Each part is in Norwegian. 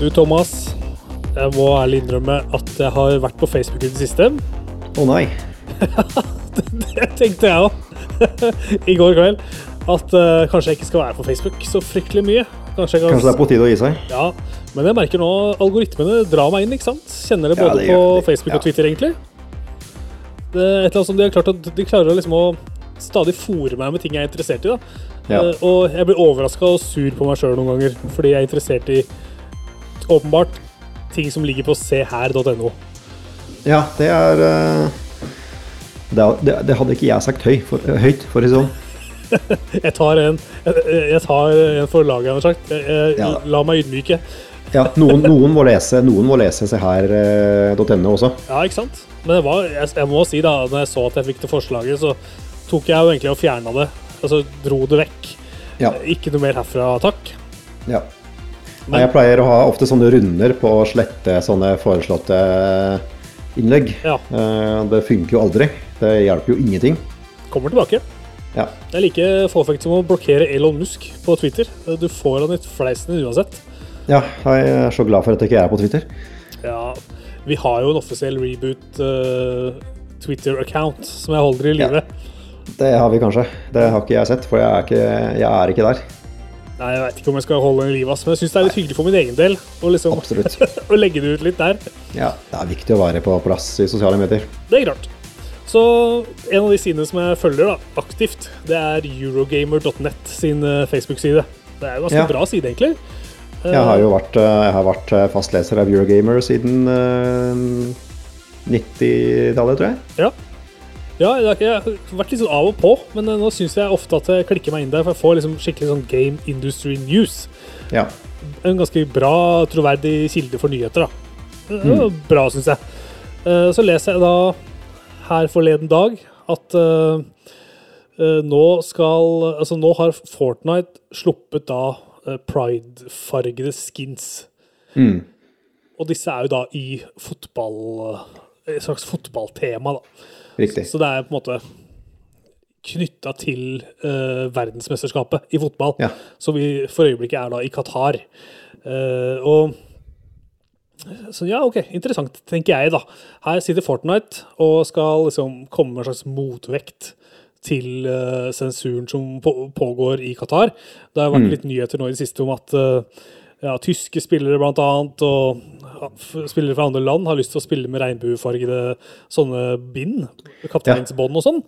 Du, Thomas. Jeg må ærlig innrømme at jeg har vært på Facebook i det siste. Å nei. Det tenkte jeg òg i går kveld. At uh, kanskje jeg ikke skal være på Facebook så fryktelig mye. Kanskje kan Kanskje det er på tide å gi seg? Ja, men jeg merker nå algoritmene drar meg inn, ikke sant? Kjenner det Ja, både det på gjør på Facebook og Twitter, egentlig. Det er et eller annet som de har klart at de klarer liksom å stadig fòre meg med ting jeg er interessert i. da. Ja. Uh, og jeg blir overraska og sur på meg sjøl noen ganger, fordi jeg er interessert i åpenbart ting som ligger på seher.no. Ja, det er eh, det, det, hadde ikke jeg sagt høy, for, eh, høyt, for å si sånn. Jeg tar en, jeg, jeg tar en for laget, har sagt. Jeg, Ja. La meg ydmyke. Ja, noen, noen må lese noen må lese seher.no også. Ja, ikke sant? Men det var, jeg, jeg må si da, når jeg så at jeg fikk det forslaget, så tok jeg jo egentlig og fjerna det. Altså dro det vekk. Ja. Ikke noe mer herfra, takk. ja. Nei, jeg pleier å ha ofte sånne runder på å slette sånne foreslåtte innlegg. Ja, Eh, Det funker jo aldri. Det hjelper jo ingenting. kommer tilbake. Ja. Det er like fåfengt som å blokkere Elon Musk på Twitter. Du får han i fleisen uansett. ja, jeg er så glad for at jeg ikke er på Twitter. Ja, vi har jo en offisiell reboot uh, Twitter-account som jeg holder i Ja. Det har vi kanskje. Det har ikke jeg sett, for jeg er ikke, jeg er ikke der. Nei, jeg vet ikke om jeg skal holde den i live, men jeg syns det er litt hyggelig for min egen del å liksom, å legge det ut litt der. Ja, det er viktig å være på plass i sosiale medier. Det er klart. Så en av de sidene som jeg følger da, aktivt, det er Eurogamer.net sin eh, Facebook-side. Det er jo en ganske Ja. bra side, egentlig. Eh, Jeg har jo vært, eh, jeg har vært fast fastleser av Eurogamer siden eh, 90-tallet, tror jeg. Ja. Ja, jeg har vært litt sånn av og på, men eh, nå syns jeg ofte at jeg klikker meg inn der, for jeg får liksom skikkelig sånn game industry news. Ja. En ganske bra, troverdig kilde for nyheter, da. Det var Bra, syns jeg. Eh, Så leser jeg da her forleden dag at eh, nå skal Altså, nå har Fortnite sluppet da pride-fargede skins. Mm. Og disse er jo da i fotball Et slags fotballtema, da. Riktig. Så det er på en måte knytta til uh, verdensmesterskapet i fotball, Ja. som vi for øyeblikket er da i Qatar. Uh, og så ja, OK, interessant, tenker jeg, da. Her sitter Fortnite og skal liksom komme med en slags motvekt til uh, sensuren som på, pågår i Qatar. Det har vært litt nyheter nå i det siste om at eh, ja, tyske spillere blant annet, og ja, spillere fra andre land har lyst til å spille med regnbuefargede sånne bind, kapteinsbånd og sånn.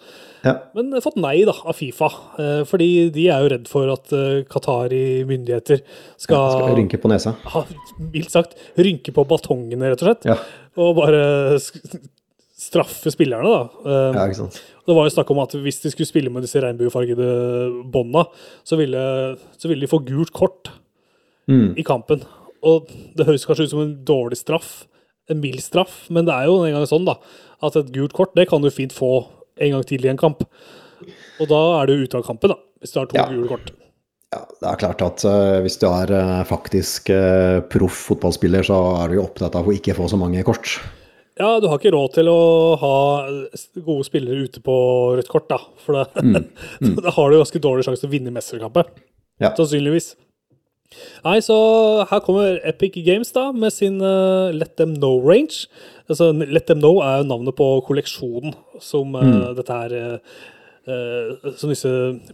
Ja. Men fått nei da, av Fifa, eh, fordi de er jo redd for at eh, Qatari-myndigheter skal, Skal rynke på nesa. ha, mildt sagt, rynke på batongene, rett og slett. Ja. Og bare straffe spillerne, da. Eh, ja, ikke sant. Det var jo snakk om at hvis de skulle spille med disse regnbuefargede bånda, så ville, så ville de få gult kort Mm. i kampen. Og det høres kanskje ut som en dårlig straff, en mild straff, men det er jo en gang sånn da, at et gult kort det kan du fint få en gang til i en kamp. Og da er du ute av kampen, da, hvis du har to Ja. gule kort. Ja, det er klart at uh, hvis du er uh, faktisk uh, proff fotballspiller, så er du jo opptatt av å ikke få så mange kort. Ja, du har ikke råd til å ha gode spillere ute på rødt kort, da. For da, da har du ganske dårlig sjanse til å vinne mesterskapet. Ja. Sannsynligvis. Nei, så her kommer Epic Games da, med sin uh, Let Them Know-range. Altså, Let Them Know er jo navnet på kolleksjonen som eh, dette her eh, Som disse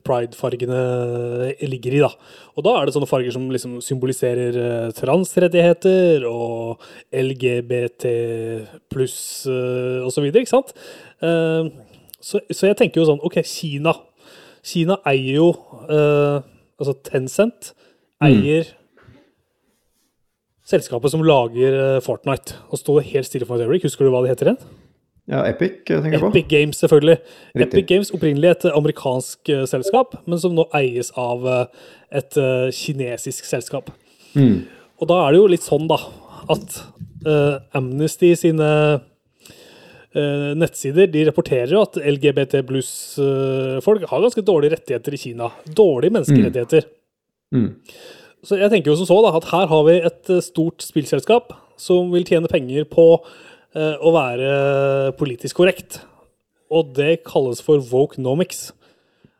pride-fargene ligger i, da. Og da er det sånne farger som liksom symboliserer transrettigheter og LGBT pluss uh, videre, ikke sant? Så, så jeg tenker jo sånn OK, Kina. Kina eier jo Altså Tencent eier selskapet som lager eh, Fortnite. Og står helt stille for et øyeblikk. Husker du hva det heter igjen? Ja, Epic eh, tenker jeg på. Epic Games, selvfølgelig. Riktig. Epic Games opprinnelig et amerikansk eh, selskap, men som nå eies av et kinesisk selskap. Mm. Og da er det jo litt sånn, da, at Amnesty sine eh, nettsider de rapporterer at LGBT pluss-folk har ganske dårlige rettigheter i Kina. Dårlige menneskerettigheter. Mm. Så jeg tenker jo som så da, at her har vi et eh, stort spillselskap som vil tjene penger på eh, å være politisk korrekt. Og det kalles for wokenomics.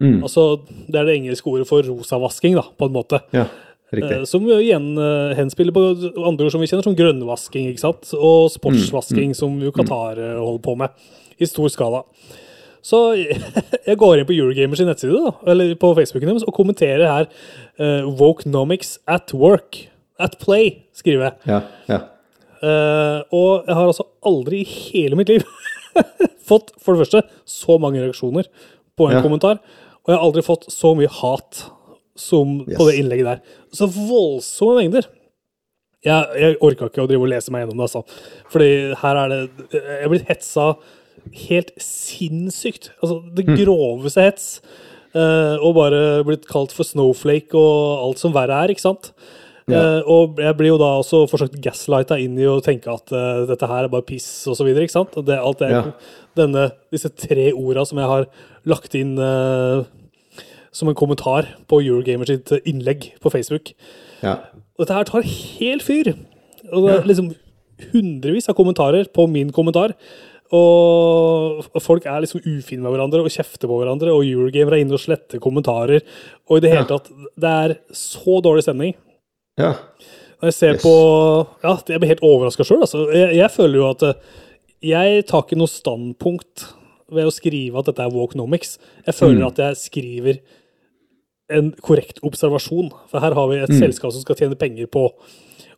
Mm. Altså, det er det engelske ordet for rosavasking, da, på en måte. Ja. Eh, Som igjen eh, henspiller på andre ord som vi kjenner, som grønnvasking ikke sant? og sportsvasking, som jo Qatar eh, holder på med i stor skala. Så jeg går inn på Eurogamers nettside, da, eller på Facebooken deres, og kommenterer her uh, Wokenomics at work. At play, skriver jeg. Ja, ja. Uh, og jeg har altså aldri i hele mitt liv fått, for det første, så mange reaksjoner på en Ja. kommentar. Og jeg har aldri fått så mye hat som på det innlegget der. Så voldsomme mengder. Jeg, jeg orka ikke å drive og lese meg gjennom det, altså. Fordi her er det Jeg er blitt hetsa helt sinnssykt. Altså, det Mm. groveste hets. Uh, og bare blitt kalt for snowflake og alt som verre er, ikke sant? Ja. Uh, og jeg blir jo da også forsøkt gaslighta inn i å tenke at uh, dette her er bare piss og så videre, ikke sant? Det, alt det, Ja. denne, disse tre orda som jeg har lagt inn uh, som en kommentar på Eurogamer sitt innlegg på Facebook. ja. Og dette her tar helt fyr. Og det er liksom hundrevis av kommentarer på min kommentar. Og folk er liksom ufine med hverandre og kjefter på hverandre, og Eurogamer er inne og sletter kommentarer. Og i det hele tatt, det er så dårlig stemning. ja. Når jeg ser Yes. på Ja, jeg blir helt overraska sjøl. Altså. Jeg, jeg føler jo at eh, jeg tar ikke noe standpunkt ved å skrive at dette er Walknomics. Jeg føler Mm. at jeg skriver en korrekt observasjon. For her har vi et Mm. selskap som skal tjene penger på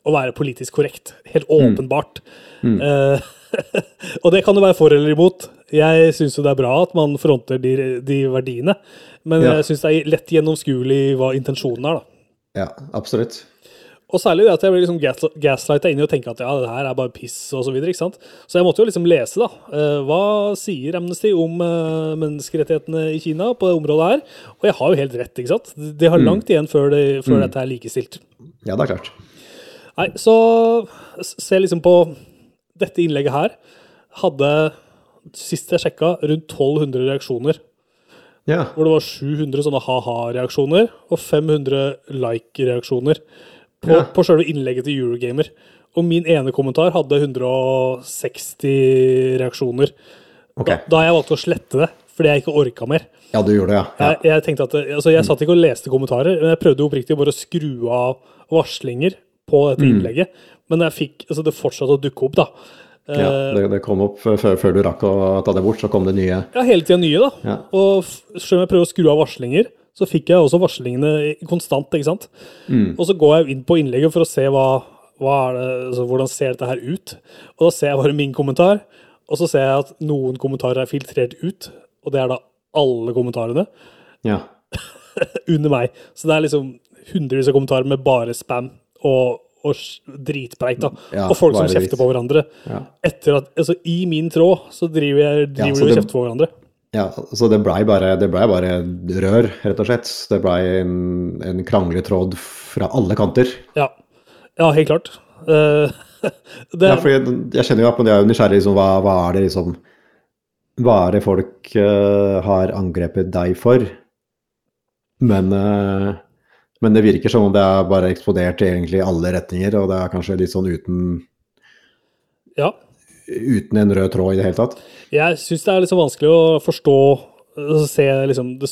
å være politisk korrekt. Helt Mm. åpenbart. Eh, og det kan jo være for eller imot. Jeg syns jo det er bra at man fronter de, de verdiene, men Ja. jeg syns det er lett gjennomskuelig hva intensjonen er. da. ja absolutt. Og særlig det at jeg blir liksom gas gaslighta inn i å tenke at ja, det her er bare piss og så videre, ikke sant. Så jeg måtte jo liksom lese, da. Eh, hva sier Amnesty om eh, menneskerettighetene i Kina på det området her? Og jeg har jo helt rett, ikke sant. De har langt igjen før, det, før dette er likestilt. Ja, det er klart. Nei, så se liksom på dette innlegget her. Hadde, sist jeg sjekka, rundt 1200 reaksjoner. Ja. Hvor det var 700 sånne ha-ha-reaksjoner og 500 like-reaksjoner på, Ja. på selve innlegget til Eurogamer. Og min ene kommentar hadde 160 reaksjoner. Okay. Da, da jeg valgte å slette det, fordi jeg ikke orka mer. Ja, du gjorde det, ja. ja. Jeg, jeg tenkte at, altså jeg satt ikke og leste kommentarer, men jeg prøvde oppriktig bare å skru av varslinger på dette Mm. Men jeg fikk, altså det fortsatte å dukke opp, da. ja Eh, det, det kom opp før, før du rakk å ta det bort, så kom det nye. Ja, hele tida nye, da. Ja. Og selv om jeg prøver å skru av varslinger, så fikk jeg også varslingene konstant, ikke sant. Mm. Og så går jeg inn på innlegget for å se hva, hva det, altså, hvordan ser dette her ut. Og da ser jeg bare min kommentar, og så ser jeg at noen kommentarer er filtrert ut, og det er da alle kommentarene Ja. under meg. Så det er liksom hundrevis av kommentarer med bare spam og, og dritpreik, da. Ja, og folk som kjefter på hverandre. Ja. Etter at, altså I min tråd så driver jeg driver så vi og kjefter på hverandre. ja, så det blei bare, det ble bare rør, rett og slett. Det blei en, en krangletråd fra alle kanter. Ja, ja helt klart. Uh, det, Ja, for jeg, jeg kjenner jo at jeg er nysgjerrig liksom, hva, hva er det liksom Hva er det folk uh, har angrepet deg for? Men, eh, men det virker som om det er bare eksplodert i egentlig alle retninger, og det er kanskje litt sånn uten, ja. uten en rød tråd i det hele tatt. Jeg syns det er litt så vanskelig å forstå Se liksom det,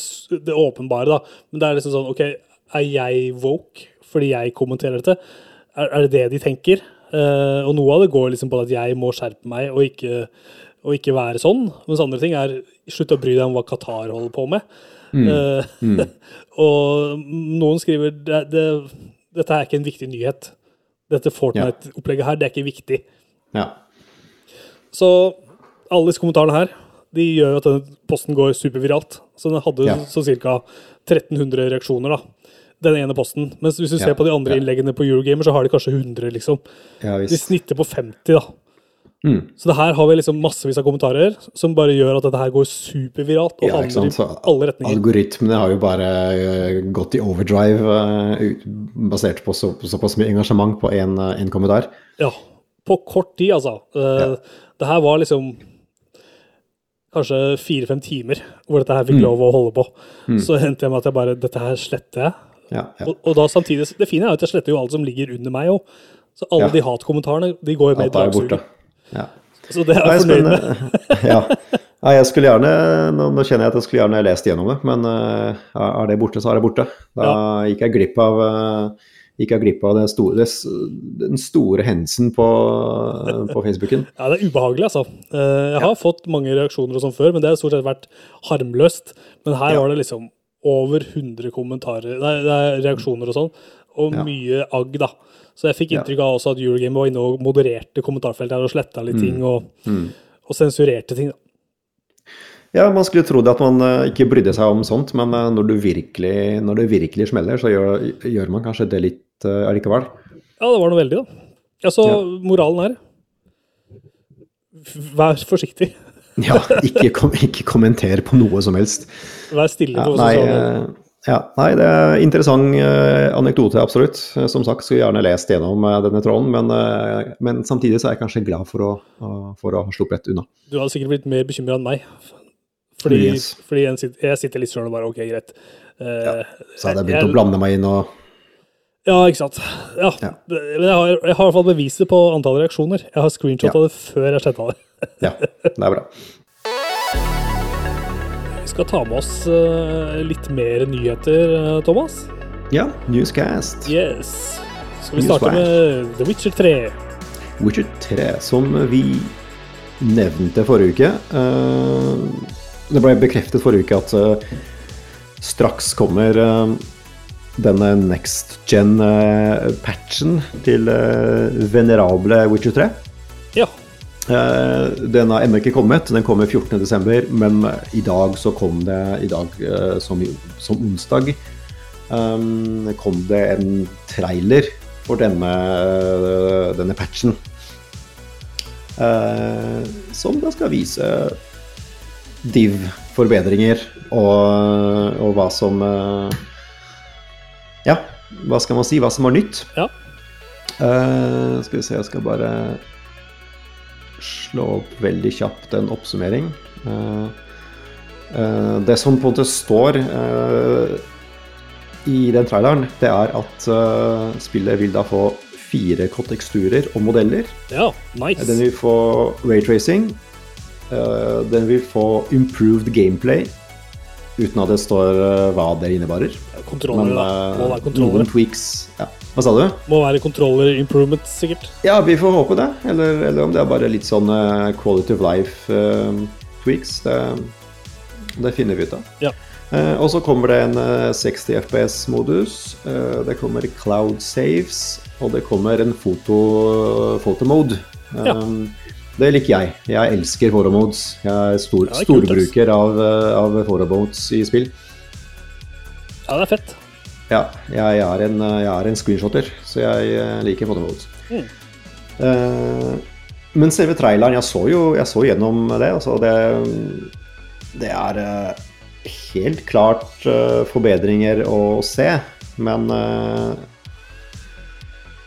det åpenbare, da. Men det er liksom sånn OK, er jeg woke fordi jeg kommenterer dette? Er, er det det de tenker? Uh, og noe av det går liksom på at jeg må skjerpe meg og ikke, og ikke være sånn. Mens andre ting er slutt å bry deg om hva Qatar holder på med. Eh, og noen skriver det, det, dette er ikke en viktig nyhet. Dette Fortnite-opplegget her, det er ikke viktig. Ja. Så alle disse kommentarene her de gjør jo at denne posten går superviralt. Så den hadde Ja. så ca. 1300 reaksjoner, da. Den ene posten. Mens hvis du Ja, ser på de andre innleggene på Eurogamer, så har de kanskje 100, liksom. ja De snitter på 50, da. Mm. Så det her har vi liksom massevis av kommentarer som bare gjør at dette her går superviralt og Ja. Så i alle retninger. algoritmene har jo bare eh, gått i overdrive eh, basert på så, såpass mye engasjement på én kommentar. Ja, på kort tid, altså. Ja. Det her var liksom kanskje fire-fem timer hvor dette her Mm. fikk lov å holde på. Så hendte jeg med at jeg bare Dette her sletter jeg. Ja. Og, og da samtidig Det fine er at jeg sletter jo alt som ligger under meg òg. Så alle de hatkommentarene de går jo med i dragsuget. Ja. Så det er jeg fornøyd med. ja. Nei, jeg skulle gjerne, nå, nå kjenner jeg at jeg skulle gjerne lest gjennom det, men uh, er det borte, så er det borte. Da gikk jeg glipp av, uh, gikk jeg glipp av det store, den store hendelsen på, på Facebooken. Ja, det er ubehagelig, altså. Jeg har fått mange reaksjoner og sånn før, men det har stort sett vært harmløst. Men her Ja. var det liksom over 100 kommentarer, nei, det er reaksjoner og sånn, og Ja. mye agg, da. Så jeg fikk inntrykk av også at Eurogame var inne og modererte kommentarfeltet her og sletta litt ting og, Mm. og sensurerte ting. da. Ja, man skulle tro det at man eh, ikke brydde seg om sånt, men eh, når, du virkelig, når det virkelig smeller, så gjør, gjør man kanskje det litt uh, allikevel. Ja, det var noe veldig, da. Altså, Ja. moralen her Vær forsiktig. Ja, ikke, kom, ikke kommenter på noe som helst. Vær stille Ja, på nei, sosiale medier. Ja, nei, det er interessant eh, anekdote, absolutt. Eh, Som sagt, skulle gjerne lest gjennom eh, denne tråden, men, men samtidig så er jeg kanskje glad for å, for å ha sluppet unna. Du hadde sikkert blitt mer bekymra enn meg. Fordi, Yes. fordi jeg sitter, jeg sitter litt sjøl og bare OK, greit. Ja, Så hadde jeg begynt jeg- å blande meg inn og Ja, ikke sant. Ja, Ja. Men jeg har, jeg har i hvert fall beviset på antall reaksjoner. Jeg har screenshot Ja. det før jeg sletta det. Ja, det er bra. Skal ta med oss eh, litt mer nyheter, eh, Thomas. Ja, Newscast. Yes. Skal vi starte med The Witcher 3? Witcher 3, som vi nevnte forrige uke. eh, det ble bekreftet forrige uke at straks kommer denne next gen-patchen til venerable Witcher 3. Eh, Den har ennå ikke kommet, den kommer 14.12., men i dag så kom det i dag eh, som, som onsdag um, kom det en trailer for denne, eh, denne patchen. Eh, som da skal vise div-forbedringer og, og hva som eh, Ja, hva skal man si? Hva som var nytt. Ja. Eh, skal vi se, jeg skal bare slå opp veldig kjapt en oppsummering. Eh, eh, det som på en måte står eh, i den traileren, det er at spillet vil da få fire konteksturer og modeller. Ja, nice. Den vil få raytracing. Den vil få improved gameplay, uten at det står hva det innebærer. Kontroller, da. uh, Må være kontroller. noen tweaks ja. Hva sa du? Må være controller improvements, sikkert. Ja, vi får håpe det. Eller, eller om det er bare litt sånn uh, quality of life-tweaks. det, det finner vi ut av. Ja. Uh, og så kommer det en uh, 60 FPS-modus. Uh, det kommer cloud saves, og det kommer en foto, fotomode. Ja. Det liker jeg. Jeg elsker photomodes. Jeg er stor, Ja, er storbruker av, eh, av photomodes i spill. Ja, det er fett. Ja, jeg er en, eh, jeg er en screenshotter, så jeg eh, liker photomodes. Mm. Eh, men selve traileren, jeg så jo jeg så gjennom det. Altså det, det er helt klart forbedringer å se, men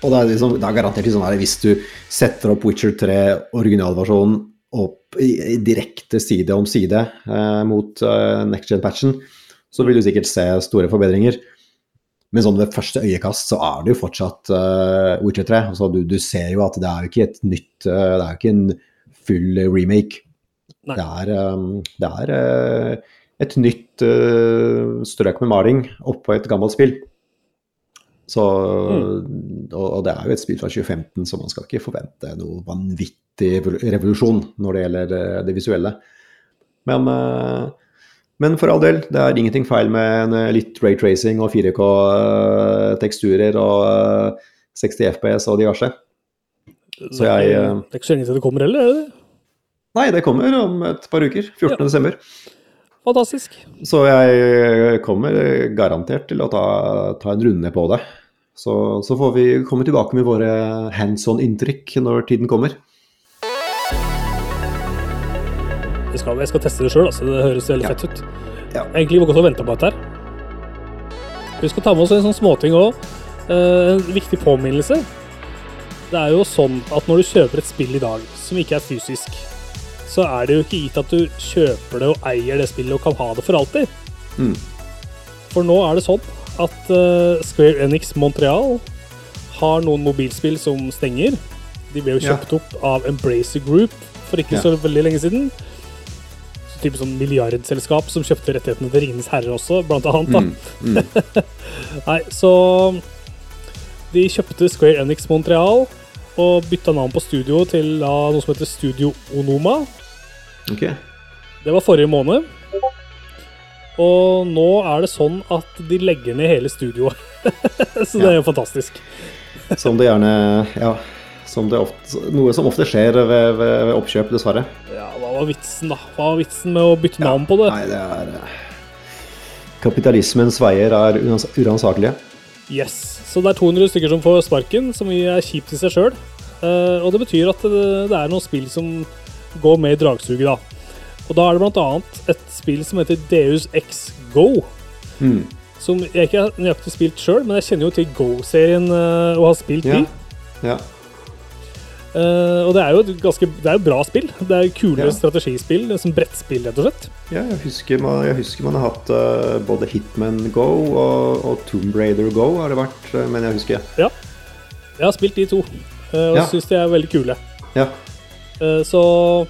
Og det er, liksom, det er garantert sånn her, hvis du setter opp Witcher 3 originalversjonen opp i, i direkte side om side eh, mot eh, next gen-patchen, så vil du sikkert se store forbedringer. Men sånn ved første øyekast så er det jo fortsatt uh, Witcher 3. Altså, du, du ser jo at det er jo ikke et nytt uh, Det er jo ikke en full remake. Nei. Det er, um, det er uh, et nytt strøk med maling oppå et gammelt spill. Så, og, og det er jo et spill fra 2015, så man skal ikke forvente noe vanvittig revolusjon når det gjelder det visuelle. Men men for all del, det er ingenting feil med en eh, litt raytracing og 4K-teksturer og eh, 60 FPS og diverse. Så jeg, eh, Det er ikke så lenge til det kommer heller, er det det? Nei, det kommer om et par uker. 14. Ja. Fantastisk. Så jeg kommer garantert til å ta, ta en runde på det. Så, så får vi komme tilbake med våre hands on-inntrykk når tiden kommer. Jeg skal, jeg skal teste det sjøl, altså. Det høres veldig Ja. fett ut. Ja. Egentlig var godt å vente på dette her. Vi skal ta med oss en sånn småting òg. en viktig påminnelse. Det er jo sånn at når du kjøper et spill i dag som ikke er fysisk, så er det jo ikke gitt at du kjøper det og eier det spillet og kan ha det for alltid. Mm. For nå er det sånn at eh, Square Enix Montreal har noen mobilspill som stenger. De ble jo Ja. kjøpt opp av Embracer Group for ikke Ja. så veldig lenge siden. Type sånn milliardselskap som kjøpte rettighetene til Ringenes herre også, blant annet. da. Mm. Mm. Nei, så De kjøpte Square Enix Montreal og bytta navn på studio til da, noe som heter Studio Onoma. Okay. Det var forrige måned. Og nå er det sånn at de legger ned hele studioet. Så det er jo fantastisk. Som det gjerne Ja. Som det ofte, noe som ofte skjer ved, ved, ved oppkjøp, dessverre. Ja, Hva var vitsen, da? Hva var vitsen med å bytte navn på det? Nei, det er eh, Kapitalismens veier er urans uransakelige. Yes. Så det er 200 stykker som får sparken, som er kjipt i seg sjøl. og det betyr at det, er noen spill som går med i dragsuget, da. Og da er det annet et spill som heter Deus X Go. Mm. Som jeg ikke har nøyaktig spilt sjøl, men jeg kjenner jo til Go-serien eh, og har spilt Ja. de. Ja. Eh, og det er jo et ganske Det er jo bra spill. Det er kule Ja. strategispill, som brettspill, rett og slett. ja jeg, husker man, jeg husker man har hatt uh, både Hitman Go og, og Tomb Raider Go, har det vært, eh, men jeg husker. Ja. Jeg har spilt de to, og Ja. syns de er veldig kule. Ja. Så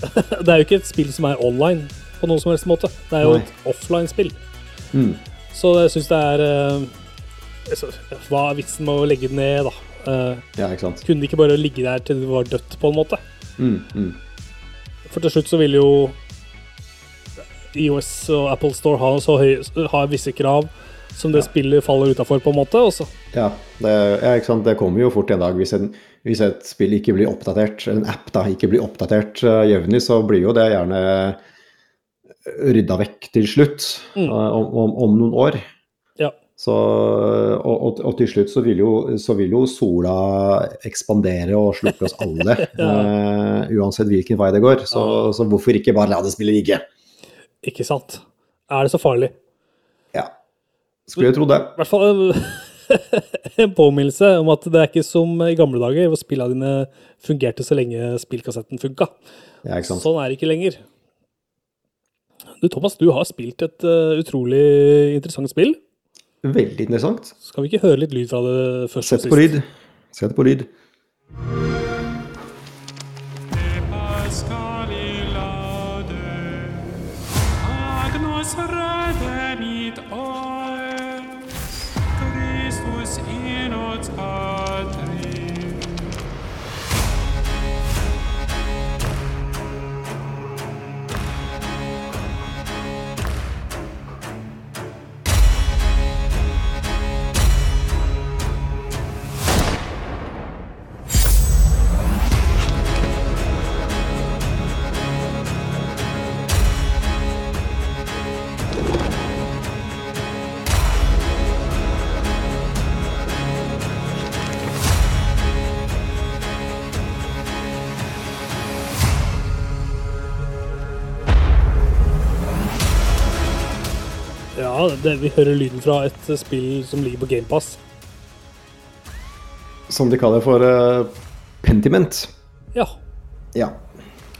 det er jo ikke et spill som er online på noen som helst måte. Det er jo Nei. et offline-spill. Mm. Så jeg syns det er Hva er vitsen med å legge det ned, da? Eh, ja, ikke sant. kunne de ikke bare ligge der til det var dødt, på en måte? Mm, mm. For til slutt så vil jo IOS og Apple Store ha, så høy, ha visse krav som det Ja. spillet faller utafor, på en måte. Også. Ja, det, ja, ikke sant? det kommer jo fort en dag hvis, en, hvis et spill ikke blir oppdatert, en app da, ikke blir oppdatert uh, jevnlig, så blir jo det gjerne rydda vekk til slutt Mm. uh, om, om, om noen år. Ja. Så, og, og, til slutt så vil, jo, så vil jo sola ekspandere og slukke oss alle, eh, uansett hvilken vei det går. Så, Ja. så hvorfor ikke bare la det spillet ligge? Ikke sant? Er det så farlig? Ja, skulle jo tro det. I hvert fall en påminnelse om at det er ikke som i gamle dager, hvor spillene dine fungerte så lenge spillkassetten funka. Ja? Sånn er det ikke lenger. Du Thomas, du har spilt et uh, utrolig interessant spill. Veldig interessant. Skal vi ikke høre litt lyd fra det først? og sist? Sett på lyd. Sett på lyd. Lade, Agnus redemit det, vi hører lyden fra et eh, spill som ligger på GamePass. Som de kaller for uh, pentiment. Ja. Ja.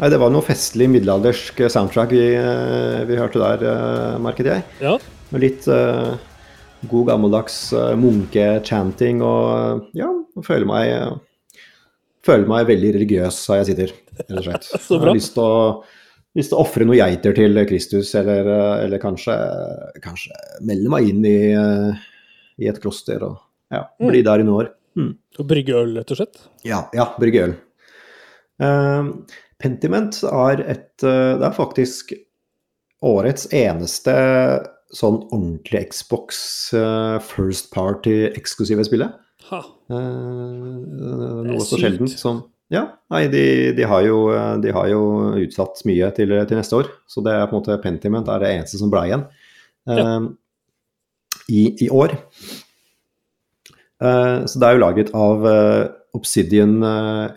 Nei, det var noe festlig middelaldersk soundtrack vi, eh, vi hørte der, merket jeg. ja. Med litt uh, god gammeldags uh, munke-chanting og ja, føler meg eh, Føler meg veldig religiøs her jeg sitter, rett og slett. Så Jeg har lyst til å, lyst det ofrer noen geiter til Kristus, eller, eh, eller kanskje, kanskje melde meg inn i, eh, i et kloster og ja, Mm. der i noen år. Mm. Og brygge øl, rett og slett. Ja, ja brygge øl. Uh, Pentiment er et Det er faktisk årets eneste sånn ordentlig Xbox uh, first party-eksklusive spillet. Ha. Uh, noe så sjeldent som Ja, nei, de, de, har jo, de har jo utsatt mye til, til neste år. Så det er på en måte Pentiment er det eneste som ble igjen eh, i, i år. Eh, så det er jo laget av eh, Obsidian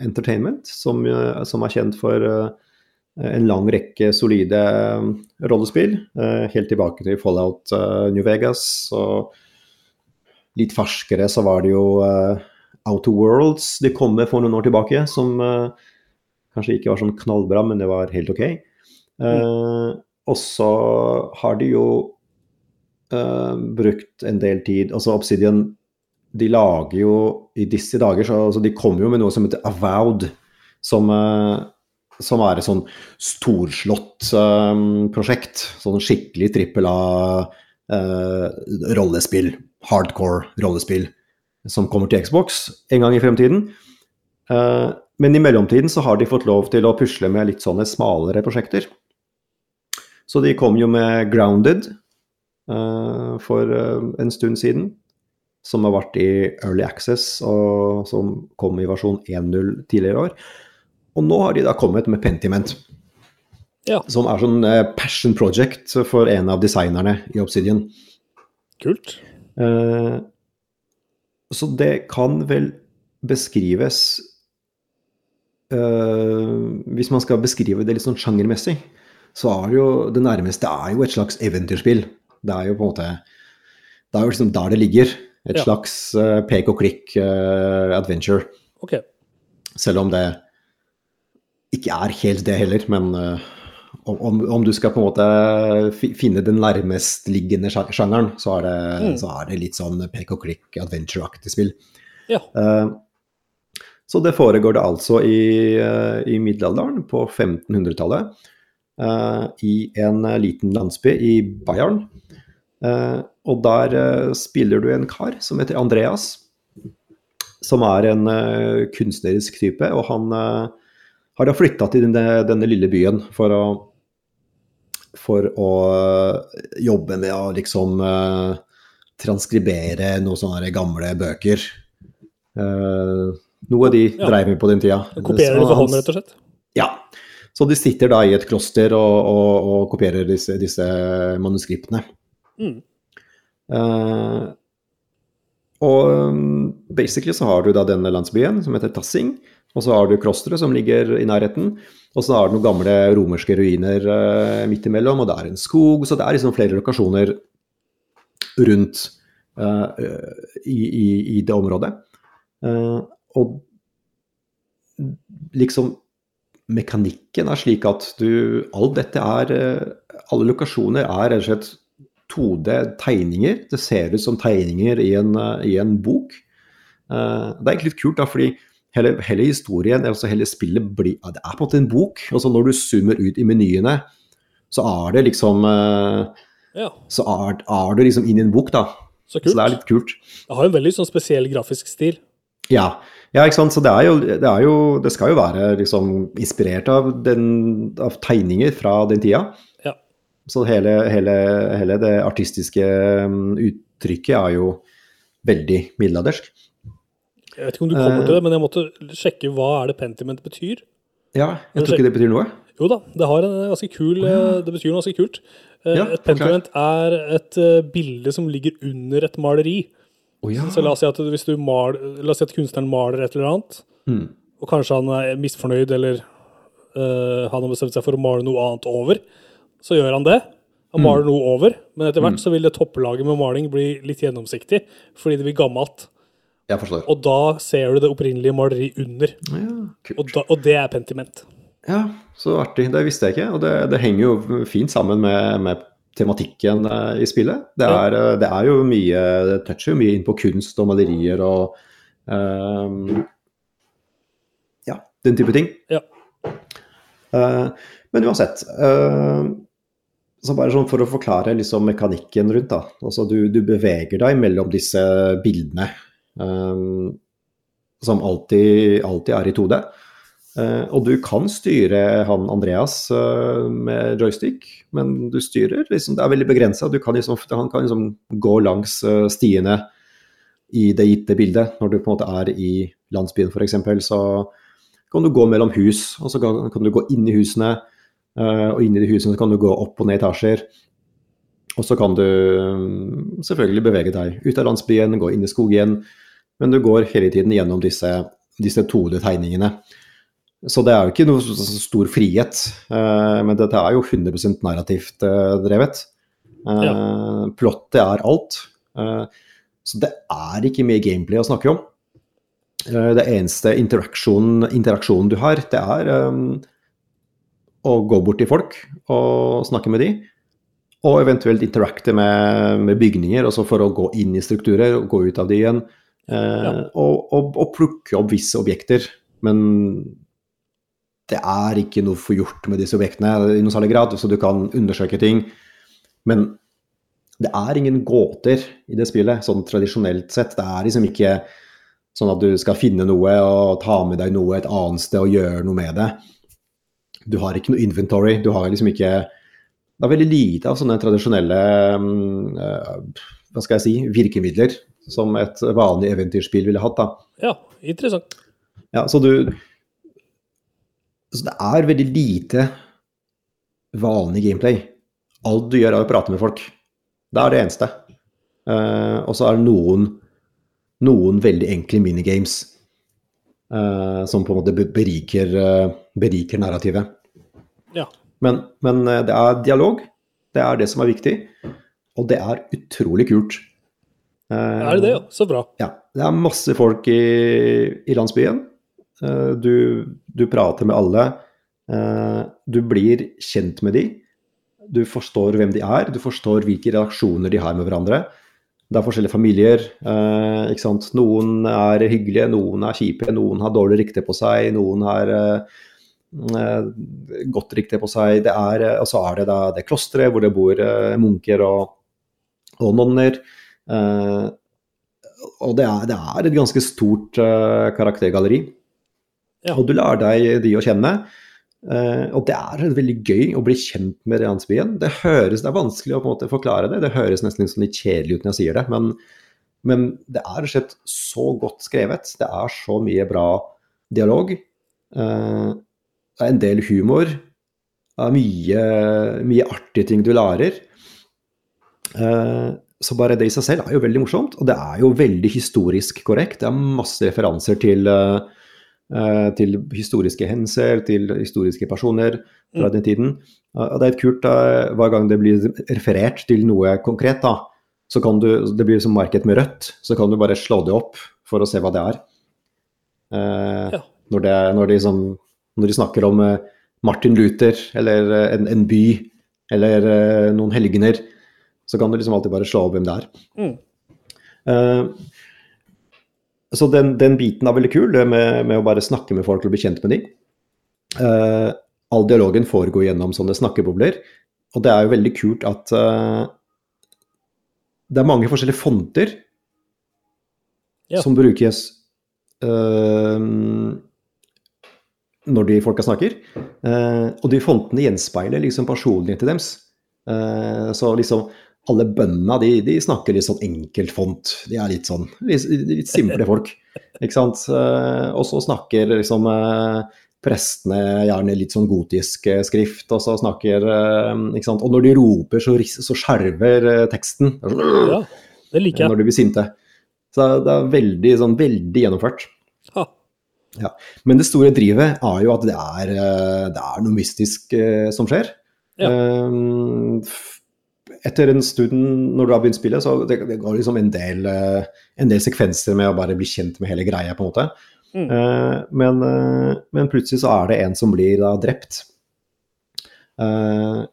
Entertainment, som, som er kjent for en lang rekke solide rollespill. helt tilbake til Fallout New Vegas. Og litt ferskere så var det jo uh, Outer Worlds de kom med for noen år tilbake, som uh, kanskje ikke var sånn knallbra, men det var helt ok. Eh, og så har de jo uh, brukt en del tid Altså Obsidian de lager jo i disse dager så altså De kommer jo med noe som heter Avowed, som, som er et sånn storslått prosjekt. Sånn skikkelig trippel A rollespill. Hardcore rollespill. Som kommer til Xbox en gang i fremtiden. Eh, men i mellomtiden så har de fått lov til å pusle med litt sånne smalere prosjekter. Så de kom jo med Grounded eh, for eh, en stund siden. Som har vært i Early Access, og som kom i versjon 1.0 tidligere i år. Og nå har de da kommet med Pentiment, Ja, som er sånn passion project for en av designerne i Obsidian. kult. Så det kan vel beskrives eh, Hvis man skal beskrive det litt sånn sjangermessig, så er det jo det nærmeste er jo et slags eventyrspill. Det er jo på en måte Det er jo liksom der det ligger. Et Ja. slags uh, pek og klikk uh, adventure. Ok. Selv om det ikke er helt det heller, men eh, om, om, du skal på en måte finne den nærmestliggende sja- sjangeren, så er, det, Mm. så er det litt sånn pek og klikk adventure-aktig spill. Ja. Uh, så det foregår det altså i, uh, i middelalderen, på 1500-tallet, uh, i en eh, liten landsby i Bayern. Eh, og der eh, spiller du en kar som heter Andreas, som er en eh, kunstnerisk type, og han eh, har da flytta til denne, denne lille byen for å for å eh, jobbe med å liksom uh, transkribere noen sånne gamle bøker. Uh, noe de Ja. dreiv med på den tida. Kopierer det på for hånd, rett og slett? Ja. Så de sitter da i et kloster og, og, og kopierer disse, disse manuskriptene. Mm. Uh, og um, basically så har du da denne landsbyen som heter Tassing, og så har du klosteret som ligger i nærheten, og så er det noen gamle romerske ruiner eh, midt imellom, og det er en skog, så det er liksom flere lokasjoner rundt eh, i, i, i det området. Eh, og liksom mekanikken er slik at du Alt dette er eh, Alle lokasjoner er rett og slett 2D-tegninger. Det ser ut som tegninger i en, eh, i en bok. Eh, det er egentlig litt kult, da, fordi hele, hele historien, altså hele spillet, blir, ja, det er på en måte en bok. Altså når du zoomer ut i menyene, så er det liksom eh, Ja, Så er, er du liksom inn i en bok, da. så Så det er litt kult. Det har en veldig sånn spesiell grafisk stil. Ja, ja ikke sant. Så det er jo, det, er jo, det skal jo være liksom inspirert av, den, av tegninger fra den tida. Ja. Så hele, hele, hele det artistiske um, uttrykket er jo veldig middelaldersk. Jeg vet ikke om du kommer Eh. til det, men jeg måtte sjekke hva er det Pentiment betyr. Ja, jeg tror ikke det betyr noe. Jo da, det har en ganske kul eh, Det betyr noe ganske kult. Eh, Ja, et Pentiment er et bilde som ligger under et maleri. Oh, ja. Så la oss si at hvis du mal, la oss si at kunstneren maler et eller annet, Mm. og kanskje han er misfornøyd, eller uh, han har bestemt seg for å male noe annet over, så gjør han det. Han Mm. maler noe over, men etter hvert så vil det topplaget med maling bli litt gjennomsiktig, fordi det blir gammelt. Jeg forstår. Og da ser du det opprinnelige maleri under, Ja, kult. og, da, og det er Pentiment. Ja, så artig. Det visste jeg ikke. Og det, det henger jo fint sammen med, med tematikken eh, i spillet. Det er, ja. det er jo mye Det toucher jo mye inn på kunst og malerier og um, Ja, den type ting. Ja. Uh, men uansett. Uh, så bare sånn for å forklare liksom mekanikken rundt, da. Altså du, du beveger deg mellom disse bildene ehm, som alltid, alltid er i 2D. Uh, og du kan styre han Andreas uh, med joystick, men du styrer liksom, Det er veldig begrensa. Liksom, han kan liksom gå langs uh, stiene i det gitte bildet. Når du på en måte er i landsbyen f.eks., så kan du gå mellom hus, og så kan, kan du gå inn i husene. eh, og inn i de husene kan du gå opp og ned etasjer. Og så kan du um, selvfølgelig bevege deg ut av landsbyen, gå inn i skog igjen. Men du går hele tiden gjennom disse, disse 2D-tegningene. Så det er jo ikke noe så- stor frihet, eh, men dette er jo 100 narrativt eh, drevet. Eh, Plottet er alt. Eh, så det er ikke mye gameplay å snakke om. Eh, det eneste interaksjonen, interaksjonen du har, det er å gå bort til folk og snakke med de. Og eventuelt interacte med, med bygninger, altså for å gå inn i strukturer og gå ut av de igjen. Eh, Ja. og, og, og plukke opp visse objekter. Men det er ikke noe forgjort med disse objektene i noen særlig grad, så du kan undersøke ting. Men Det er ingen gåter i det spillet, sånn tradisjonelt sett. Det er liksom ikke sånn at du skal finne noe og ta med deg noe et annet sted og gjøre noe med det. Du har ikke noe inventory. Du har liksom ikke Det er veldig lite av sånne tradisjonelle mm, eh, hva skal jeg si, virkemidler som et vanlig eventyrspill ville hatt. da. Ja, interessant. Ja, så du Så det er veldig lite vanlig gameplay. Alt du gjør, er å prate med folk. Det er det eneste. Uh, og så er det noen, noen veldig enkle minigames uh, som på en måte beriker, uh, beriker narrativet. Ja. Men, men det er dialog. Det er det som er viktig. Og det er utrolig kult. Eh, Er det det, ja? Så bra. ja, det er masse folk i, i landsbyen. Eh, Du, du prater med alle. Eh, Du blir kjent med de. Du forstår hvem de er, du forstår hvilke reaksjoner de har med hverandre. Det er forskjellige familier. eh, ikke sant? Noen er hyggelige, noen er kjipe, noen har dårlig rykte på seg, noen har godt rykte på seg. Det er, og så er det det, det klosteret hvor det bor munker og, og nonner. Eh, og det er, det er et ganske stort eh, karaktergalleri. Ja. Og du lærer deg de å kjenne. Uh, og det er veldig gøy å bli kjent med landsbyen. Det høres, det er vanskelig å på en måte forklare det. Det høres nesten litt sånn litt kjedelig ut når jeg sier det, men, men det er rett så godt skrevet. Det er så mye bra dialog. Uh, det er en del humor. Det er mye, mye artige ting du lærer. Eh, så bare det i seg selv er jo veldig morsomt, og det er jo veldig historisk korrekt. Det er masse referanser til, eh, til historiske hendelser, til historiske personer fra den tiden. Og det er et kult uh, hver gang det blir referert til noe konkret, da, så kan du, det blir som marked med rødt, så kan du bare slå det opp for å se hva det er. Ja. når, det, når, de, som, når de snakker om Martin Luther eller en, en by eller noen helgener, så kan du liksom alltid bare slå opp hvem det er. Mm. Uh, så den, den biten er veldig kul, det med, med å bare snakke med folk og bli kjent med dem. Uh, all dialogen foregår gjennom sånne snakkebobler, og det er jo veldig kult at uh, det er mange forskjellige fonter Ja. som brukes eh, når de folka snakker. Eh, og de fontene gjenspeiler liksom personligheten deres. Eh, så liksom alle bøndene de, de snakker litt sånn enkelt font. De er litt sånn litt, litt simple folk. Ikke sant. Eh, og så snakker liksom eh, prestene gjerne litt sånn gotisk eh, skrift, og så snakker ikke sant? Og når de roper, så, så skjelver eh, teksten. Sånn, Ja, det liker jeg. når de blir sinte. Så det er veldig, sånn, veldig gjennomført. Ha. Ja. Men det store drivet er jo at det er, det er noe mystisk som skjer. Ja. F- Etter en stund når du har begynt spillet, så det, det går liksom en del, eh, en del sekvenser med å bare bli kjent med hele greia, på en måte. Mm. Uh, men, uh, men plutselig så er det en som blir da drept. Uh,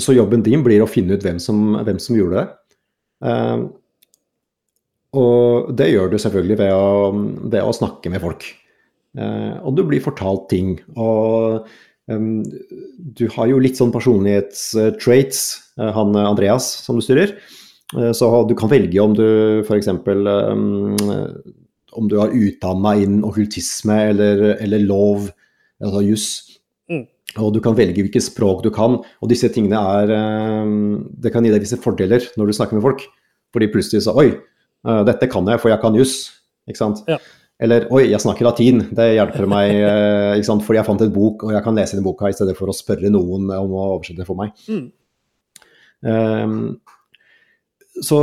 så jobben din blir å finne ut hvem som, hvem som gjorde det. Og det gjør du selvfølgelig ved å, ved å snakke med folk. Og du blir fortalt ting. Og du har jo litt sånn personlighetstraits, eh, han eh, Andreas som du styrer. Eh, så du kan velge om du f.eks. Om du har utdanna inn okkultisme eller, eller lov, altså juss. Mm. Og du kan velge hvilket språk du kan. Og disse tingene er Det kan gi deg visse fordeler når du snakker med folk. Fordi plutselig så Oi, dette kan jeg, for jeg kan juss. Ikke sant? Ja. Eller oi, jeg snakker latin. Det hjelper meg, eh, ikke sant? fordi jeg fant en bok, og jeg kan lese den boka i stedet for å spørre noen om å oversette det for meg. Mm. Um, så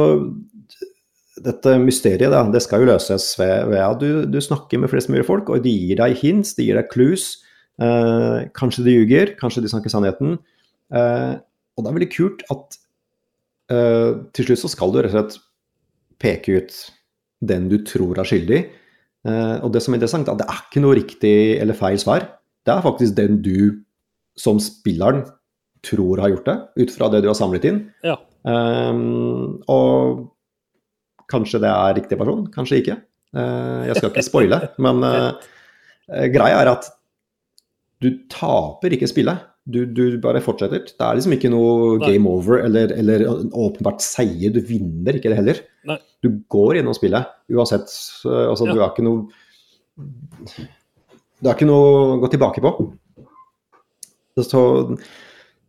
dette mysteriet da, det skal jo løses ved, ved at du, du snakker med flest mulig folk, og de gir deg hints, de gir deg clues. Uh, kanskje de ljuger, kanskje de snakker sannheten. Uh, og det er veldig kult at uh, til slutt så skal du rett og slett peke ut den du tror er skyldig. Eh, og det som er interessant, er at det er ikke noe riktig eller feil svar. Det er faktisk den du som spilleren tror har gjort det, ut fra det du har samlet inn. Ja. Um, og kanskje det er riktig person, kanskje ikke. Uh, jeg skal ikke spoile, men eh, greia er at du taper ikke spillet Du, du bare fortsetter. Det er liksom ikke noe Nei. game over eller, eller åpenbart seier. Du vinner ikke det heller. Nei. Du går gjennom spillet uansett. Altså, Ja. Du har ikke noe Det er ikke noe å gå tilbake på. Så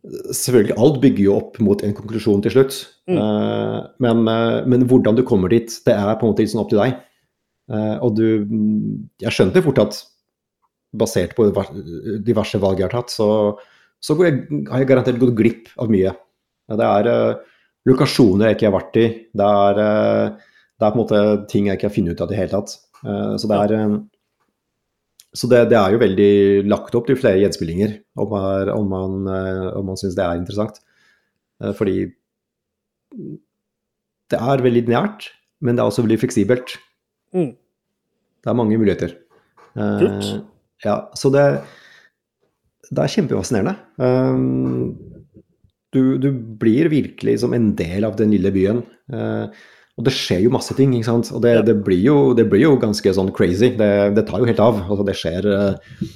selvfølgelig, alt bygger jo opp mot en konklusjon til slutt. Mm. Uh, men, uh, men hvordan du kommer dit, det er på en måte sånn opp til deg. Uh, og du Jeg skjønte fort at basert på diverse valg jeg har tatt, så, så går jeg, har jeg garantert gått glipp av mye. Det er lokasjoner jeg ikke har vært i. Det er, det er på en måte ting jeg ikke har funnet ut av i det hele tatt. Eh, så det er eh, så det, det er jo veldig lagt opp til flere gjenspillinger, om, man- om man, eh, om man syns det er interessant. Eh, Fordi det er veldig nært, men det er også veldig fleksibelt. Mm. Det er mange muligheter. Eh, Kult. ja, så det, det er kjempefascinerende. Um, du, du blir virkelig som en del av den lille byen. Eh, og det skjer jo masse ting, ikke sant. Og det, det, blir, jo, det blir jo ganske sånn crazy. Det, det tar jo helt av. Altså, det skjer eh,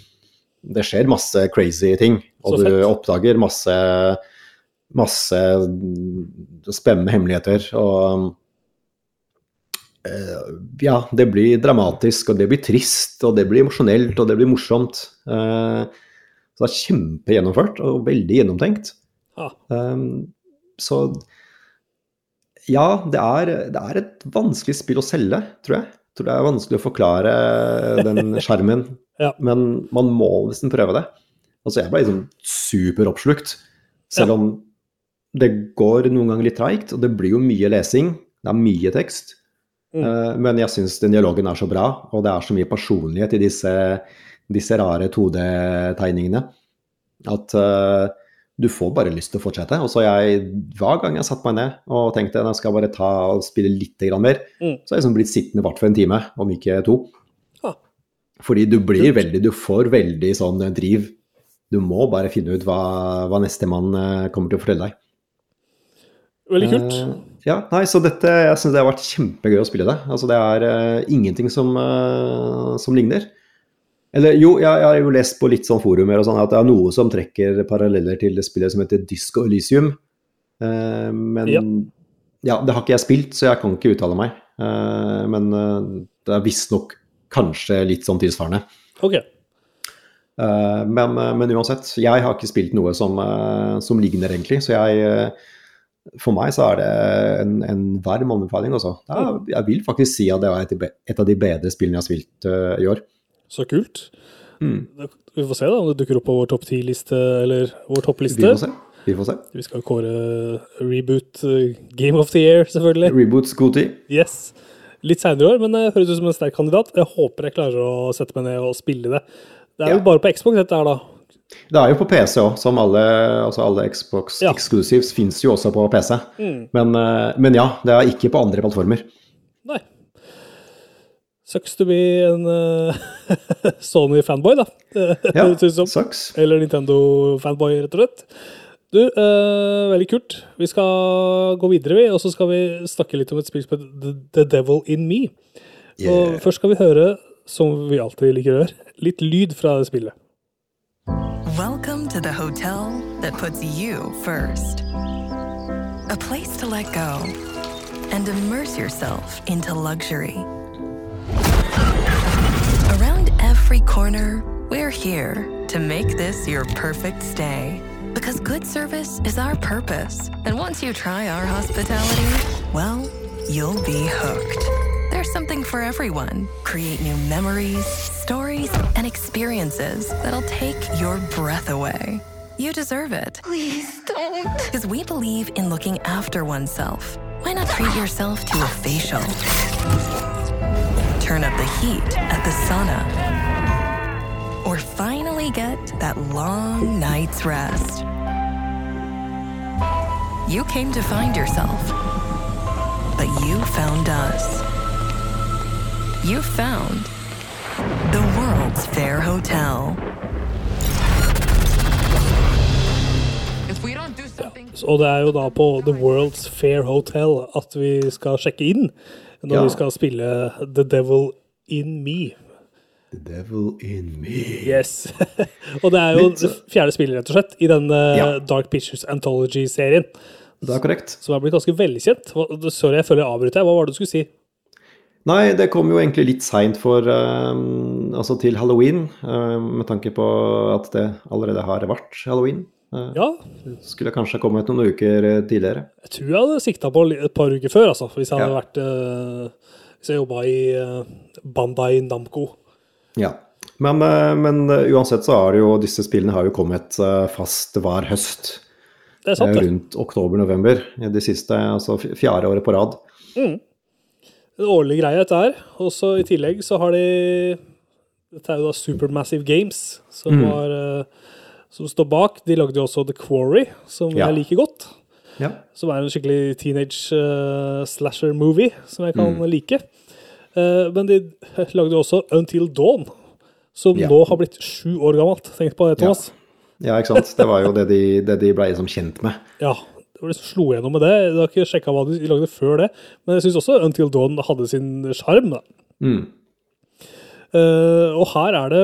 det skjer masse crazy ting, og du oppdager masse masse spennende hemmeligheter. Og eh, ja, det blir dramatisk, og det blir trist, og det blir emosjonelt, og det blir morsomt. Eh, så det er kjempegjennomført og veldig gjennomtenkt. Så ja, det er, det er et vanskelig spill å selge, tror jeg. Jeg tror det er vanskelig å forklare den skjermen, Ja. men man må nesten prøve det. Altså, jeg ble liksom superoppslukt, selv Ja. om det går noen ganger litt treigt, og det blir jo mye lesing, det er mye tekst. Mm. Eh, men jeg syns den dialogen er så bra, og det er så mye personlighet i disse, disse rare 2D-tegningene, at eh, du får bare lyst til å fortsette. Og så jeg, hver gang jeg satte meg ned og tenkte jeg skal bare ta og spille litt mer, Mm. så har jeg liksom blitt sittende i hvert fall en time, om ikke to. Ah. Fordi du blir veldig, du får veldig sånn driv. Du må bare finne ut hva, hva nestemann eh, kommer til å fortelle deg. Veldig kult. Uh, ja, nei, så dette, jeg syns det har vært kjempegøy å spille det. Altså, det er uh, ingenting som, uh, som ligner. Eller jo, jeg, jeg har jo lest på litt sånn forumer og sånn at det er noe som trekker paralleller til det spillet som heter Disco Elysium. Uh, men Ja. ja. det har ikke jeg spilt, så jeg kan ikke uttale meg. Uh, men uh, det er visstnok kanskje litt sånn tilsvarende. Ok. Eh, men, men uansett, jeg har ikke spilt noe som, som ligner, egentlig. Så jeg For meg så er det en, en varm anbefaling. Er, jeg vil faktisk si at det er et, av de bedre spillene jeg har spilt i år. Så kult. Mm. Vi får se da om det dukker opp på vår topp ti-liste, eller vår Vi toppliste. får se. Vi får se. Vi skal kåre reboot eh, Game of the Year, selvfølgelig. Reboots god tid. Yes. Litt seinere i år, men det høres ut som en sterk kandidat. Jeg håper jeg klarer å sette meg ned og spille det. Det er Ja. jo bare på Xbox dette her, da. Det er jo på PC òg, som alle, altså alle Xbox Ja. exclusives fins jo også på PC. Mm. Men, eh, men ja, det er ikke på andre plattformer. Sucks to be en uh, Sony-fanboy, da. Ja, sucks. Eller Nintendo-fanboy, rett og slett. Du, uh, veldig kult. Vi skal gå videre, vi, og så skal vi snakke litt om et spill som heter The, Devil In Me. Og først skal vi høre, som vi alltid liker å gjøre, litt lyd fra det spillet. Welcome to the hotel that puts you first. A place to let go and immerse yourself into luxury. Around every corner, we're here to make this your perfect stay. Because good service is our purpose. And once you try our hospitality, well, you'll be hooked. There's something for everyone. Create new memories, stories, and experiences that'll take your breath away. You deserve it. Please don't. Because we believe in looking after oneself. Why not treat yourself to a facial? Turn up the heat at the sauna. Or finally get that long night's rest. You came to find yourself, but you found us. You found the world's fair hotel. If we don't do something. Og det er jo da på The World's Fair Hotel at vi skal sjekke inn når Ja. vi skal spille The Devil In Me. The devil in me. Yes. og det er jo fjerde spillet, rett og slett, i den eh, Ja. Dark Pictures Anthology-serien. Det er korrekt. Som er blitt ganske velkjent. Sorry, jeg føler jeg avbryter. Hva var det du skulle si? Nei, det kom jo egentlig litt seint for um, Altså til halloween, um, med tanke på at det allerede har vært halloween. Eh, Ja, Skulle kanskje kommet noen uker eh, tidligere. jeg tror jeg hadde sikta på et par uker før, altså. Hvis jeg hadde Ja. vært eh, Hvis jeg jobba i Bandai Namco. Ja. Men, men uansett så har det jo disse spillene har jo kommet fast hver høst. Det er sant, det. Rundt oktober-november. De siste, altså fjerde året på rad. En årlig greie, dette her. Og så i tillegg så har de Dette er jo da Supermassive Games som, Mm. har, som står bak. De lagde jo også The Quarry, som Ja. jeg liker godt. Ja. Som er en skikkelig teenage uh, slasher-movie som jeg kan Mm. like. Uh, men de lagde jo også Until Dawn, som Ja. nå har blitt sju år gammelt. Tenk på det, Thomas. ja, ikke sant. Det var jo det de, det de ble som kjent med. Ja. Det var det som slo gjennom med det. Jeg har ikke sjekka hva de lagde før det, men jeg syns også Until Dawn hadde sin sjarm. da. Mm. Uh, og her er det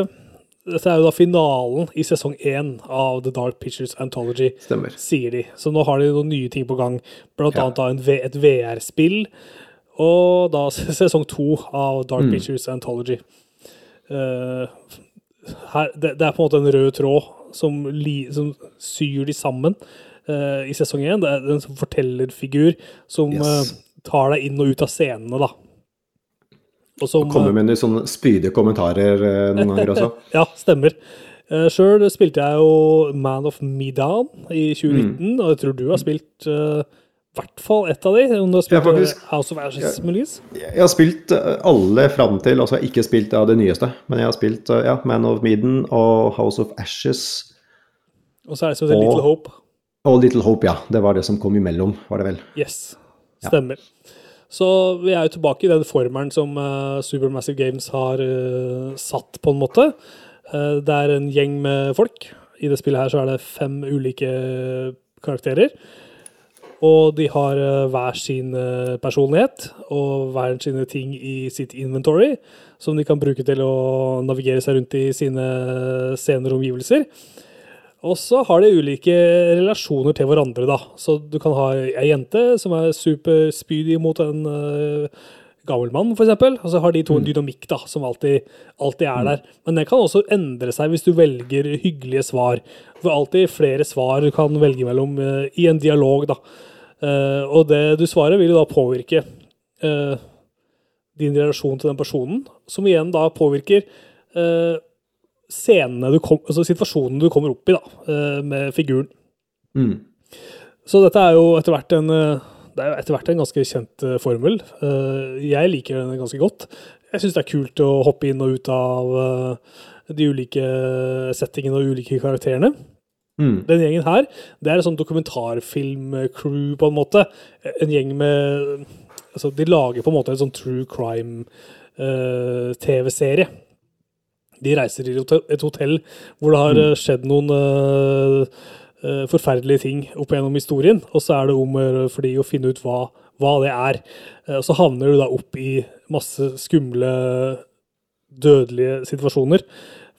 Dette er jo da finalen i sesong én av The Dark Pictures Anthology, Stemmer. sier de. Så nå har de noen nye ting på gang, blant Ja. annet da et VR-spill, og da sesong to av Dark Pictures Anthology. Uh, her, det, det er på en måte en rød tråd som, li, som syr de sammen uh, i sesong én. Det er en fortellerfigur som Yes. uh, tar deg inn og ut av scenene, da. Og som, Kommer med noen sånne spydige kommentarer eh, noen ganger også. Ja, stemmer. Uh, Sjøl spilte jeg jo Man of Medan i 2019, Mm. og jeg tror du har spilt uh, i hvert fall ett av de. Om du har spilt faktisk. eh, House of Ashes, muligens? Jeg har spilt eh, alle fram til Altså, jeg har ikke spilt av det nyeste, men jeg har spilt eh, ja, Man of Medan og House of Ashes Og så er det som Og- Little Hope. og Little Hope, ja. Det var det som kom imellom, var det vel. Yes, stemmer. Så vi er jo tilbake i den formelen som uh, Supermassive Games har uh, satt, på en måte. Uh, det er en gjeng med folk. I det spillet her så er det fem ulike karakterer. Og de har hver sin personlighet og hver sine ting i sitt inventory, som de kan bruke til å navigere seg rundt i sine scener og omgivelser. Og så har de ulike relasjoner til hverandre, da. Så du kan ha ei jente som er superspydig mot en uh, gammel mann, f.eks. Og så har de to en dynamikk da, som alltid, alltid er der. Men det kan også endre seg hvis du velger hyggelige svar. For alltid flere svar du kan velge mellom uh, i en dialog, da. Uh, og det du svarer, vil jo da påvirke din relasjon til den personen, som igjen da påvirker eh, scenene du kom, altså situasjonen du kommer opp i da, eh, med figuren. Mm. Så dette er jo etter hvert en eh, det er jo etter hvert en ganske kjent eh, formel. Jeg liker den ganske godt. Jeg syns det er kult å hoppe inn og ut av de ulike settingene og ulike karakterene. Mm. Den gjengen her, det er en sånn dokumentarfilm-crew, på en måte. En gjeng med Altså, de lager på en måte en sånn true crime-TV-serie. De reiser til et hotell- hvor det har eh, skjedd noen uh, forferdelige ting opp gjennom historien, og så er det om for de å finne ut hva, hva det er. Og så havner du da opp i masse skumle, dødelige situasjoner,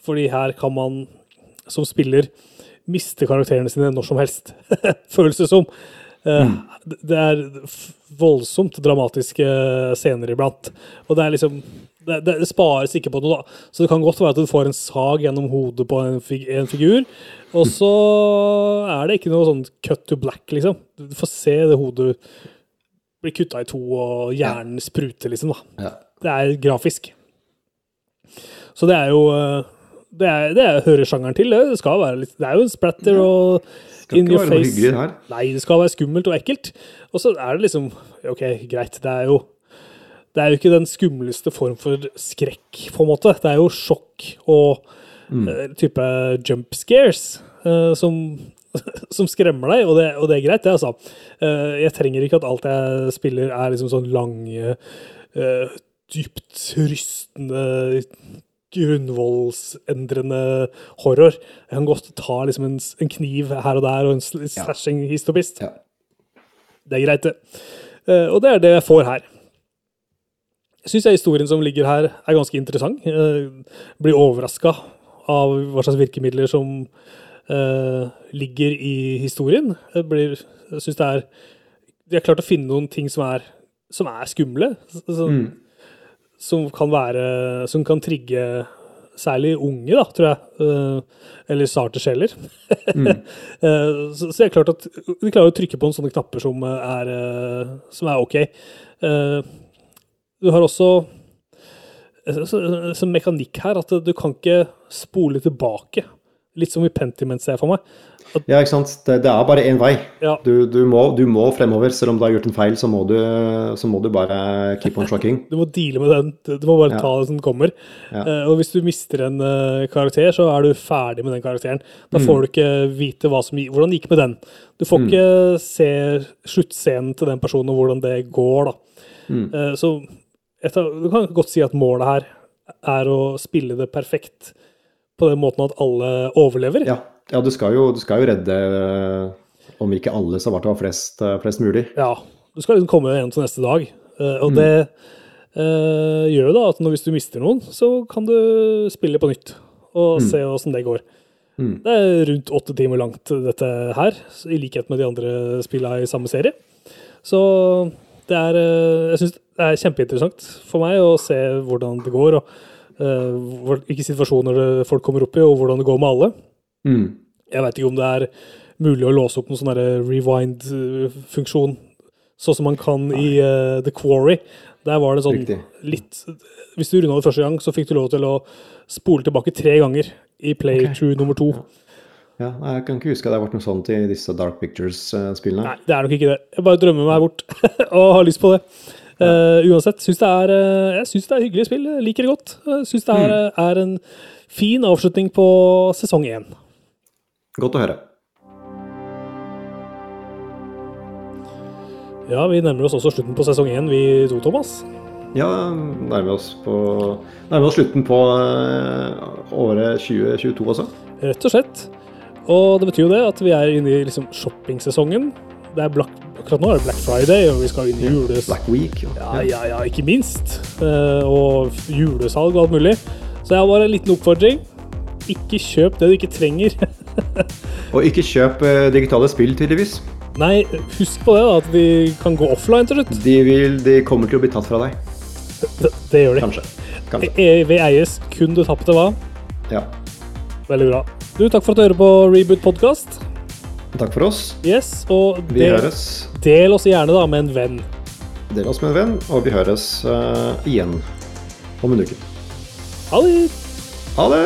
fordi her kan man som spiller miste karakterene sine når som helst, føles det som. Det er voldsomt dramatiske scener iblant. Og det er liksom det, det, spares ikke på noe, da. Så det kan godt være at du får en sag gjennom hodet på en, fig, en figur, og så er det ikke noe sånn cut to black, liksom. Du får se det hodet bli kutta i to, og hjernen spruter, liksom, da. Ja. Det er grafisk. Så det er jo eh, Det, er, det er, hører sjangeren til, det. Det skal være litt Det er jo en splatter og Skal in your face. Nei, det skal være skummelt og ekkelt. Og så er det liksom OK, greit. Det er jo det er jo ikke den skumleste form for skrekk, på en måte. Det er jo sjokk og eh, type jump scares uh, som, som skremmer deg, og det, og det er greit, det, altså. Uh, jeg trenger ikke at alt jeg spiller, er liksom sånn lange, dypt rystende, grunnvollsendrende horror. Jeg kan godt ta liksom en, en kniv her og der, og en sl- slashing histopist. Ja. Det er greit, det. Og det er det jeg får her. Jeg syns historien som ligger her, er ganske interessant. Jeg blir overraska av hva slags virkemidler som uh, ligger i historien. Jeg blir, jeg syns det er De har klart å finne noen ting som er, som er skumle. Som, som kan være Som kan trigge særlig unge, da, tror jeg. Eh, eller sarte sjeler. Eh, så, så det er klart at de klarer å trykke på noen sånne knapper som er, eh, som er ok. Eh, du har også eh, så, så mekanikk her at du kan ikke spole tilbake. Litt som i Pentiment, ser jeg for meg. Ja, ikke sant. Det, det er bare én vei. Ja. Du, du, må, du må fremover. Selv om du har gjort en feil, så må du, så må du bare keep on tracking. Du må deale med den. Du må bare Ja. ta det som den kommer. Ja. Uh, og hvis du mister en uh, karakter, så er du ferdig med den karakteren. Da Mm. får du ikke vite som, hvordan det gikk med den. Du får ikke se sluttscenen til den personen og hvordan det går, da. Mm. Uh, så et av, du kan godt si at målet her er å spille det perfekt på den måten at alle overlever. Ja, ja du, skal jo, du skal jo redde eh, om ikke alle, så hvert fall flest, eh, flest mulig. Ja, du skal liksom komme igjen til neste dag. Eh, og Mm. det eh, gjør jo da at når, hvis du mister noen, så kan du spille på nytt og Mm. se åssen det går. Det er rundt åtte timer langt, dette her, i likhet med de andre spillene i samme serie. Så det er Jeg syns det er kjempeinteressant for meg å se hvordan det går, og uh, hvilke situasjoner folk kommer opp i, og hvordan det går med alle. Mm. Jeg veit ikke om det er mulig å låse opp noen sånn rewind-funksjon, sånn som man kan i uh, The Quarry. Der var det sånn Riktig. litt Hvis du runda det første gang, så fikk du lov til å spole tilbake tre ganger i playthrough nummer to. Ja, jeg kan ikke huske at det har vært noe sånt i disse Dark Pictures-spillene. Nei, det er nok ikke det. Jeg bare drømmer meg bort og har lyst på det. Eh, uansett, syns det er, eh, jeg syns det er hyggelig spill. Jeg liker det godt. Syns det er, er en fin avslutning på sesong én. Godt å høre. Ja, vi nærmer oss også slutten på sesong én, vi to, Thomas. Ja, nærmer oss, på, nærmer oss slutten på eh, året 2022 også. Rett og slett. Og det betyr jo det at vi er inne i liksom shoppingsesongen. Det er black, akkurat nå er det Black Friday, og vi skal inn i jules... Black Week. Ja, ja, ja, ikke minst. Eh, og julesalg og alt mulig. Så jeg har bare en liten oppfordring. Ikke kjøp det du ikke trenger. Og ikke kjøp eh, digitale spill, tydeligvis. Nei, husk på det, da, at de kan gå offline til slutt. De, vil, de kommer til å bli tatt fra deg. Det, det gjør de. Kanskje. Kanskje. EV eies kun du tapte hva? Ja. Veldig bra. Du, takk for at du hører på Reboot podcast. Takk for oss. Yes, og Vi del, høres. del oss gjerne da med en venn. Del oss med en venn, og vi høres uh, igjen om en uke. Ha det! Ha det!